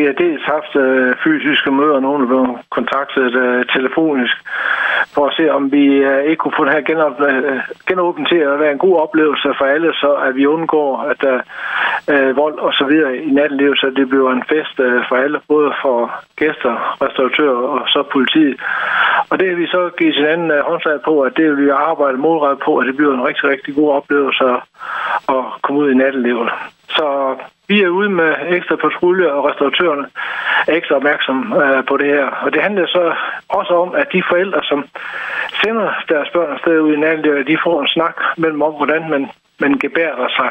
vi har dels haft øh, fysiske møder, og nogen er blevet kontaktet øh, telefonisk, for at se, om vi øh, ikke kunne få det her genop, øh, genåbent til at være en god oplevelse for alle, så at vi undgår, at der øh, vold og så videre i nattelivet, så det bliver en fest øh, for alle, både for gæster, restauratører og så politiet. Og det har vi så givet sin anden øh, håndslag på, at det vil vi arbejde målrettet på, at det bliver en rigtig, rigtig god oplevelse at komme ud i nattelivet. Så vi er ude med ekstra patrulje, og restauratørerne er ekstra opmærksom øh, på det her. Og det handler så også om, at de forældre, som sender deres børn afsted ud i nattelivet, de får en snak mellem om, hvordan man, man gebærer sig.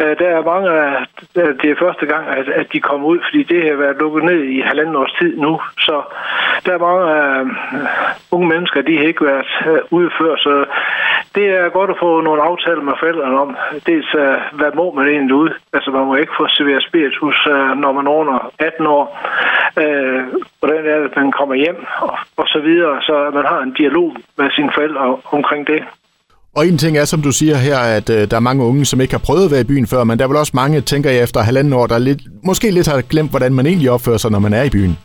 Øh, der er mange af øh, det er første gang, at, at de kommer ud, fordi det har været lukket ned i halvanden års tid nu. Så der er mange øh, unge mennesker, de har ikke været øh, ude før, så det er godt at få nogle aftaler med forældrene om. Dels, uh, hvad må man egentlig ud? Altså, man må ikke få serveret spiritus, uh, når man er under 18 år. Uh, hvordan er det, man kommer hjem, og, og så videre. Så man har en dialog med sine forældre omkring det. Og en ting er, som du siger her, at øh, der er mange unge, som ikke har prøvet at være i byen før, men der er vel også mange, tænker jeg, efter halvanden år, der lidt, måske lidt har glemt, hvordan man egentlig opfører sig, når man er i byen.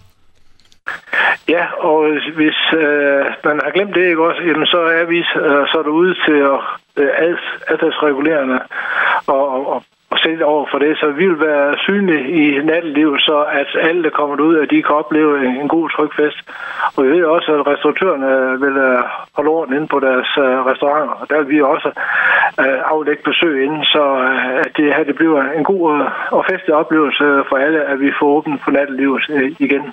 Ja, og hvis øh, man har glemt det, ikke også, jamen så er vi øh, så derude til at øh, adfærdsregulerende og, og, og sætte over for det. Så vi vil være synlige i nattelivet, så at alle, der kommer ud, at de kan opleve en god tryg fest. Og jeg ved også, at restauratørerne vil øh, holde orden inde på deres øh, restauranter, og der vil vi også øh, aflægge besøg inden, så øh, at det her det bliver en god øh, og festlig oplevelse for alle, at vi får åbent på nattelivet øh, igen.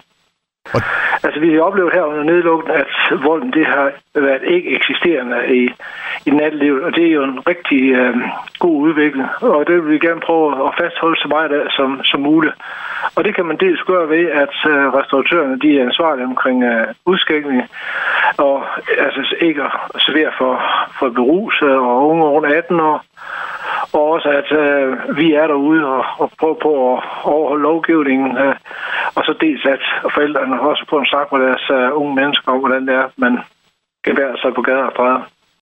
Og... Altså, vi har oplevet her under nedlukningen, at volden det har været ikke eksisterende i, i nattelivet, og det er jo en rigtig øh, god udvikling, og det vil vi gerne prøve at fastholde så meget af som, som muligt. Og det kan man dels gøre ved, at øh, restauratørerne de er ansvarlige omkring øh, udskænkning, og altså ikke at servere for, for berus og unge under 18 år, og også at øh, vi er derude og, og prøver på at overholde lovgivningen, øh, og så dels at forældrene også får en snak med deres uh, unge mennesker om, hvordan det er, man kan være sig på gader og stræder.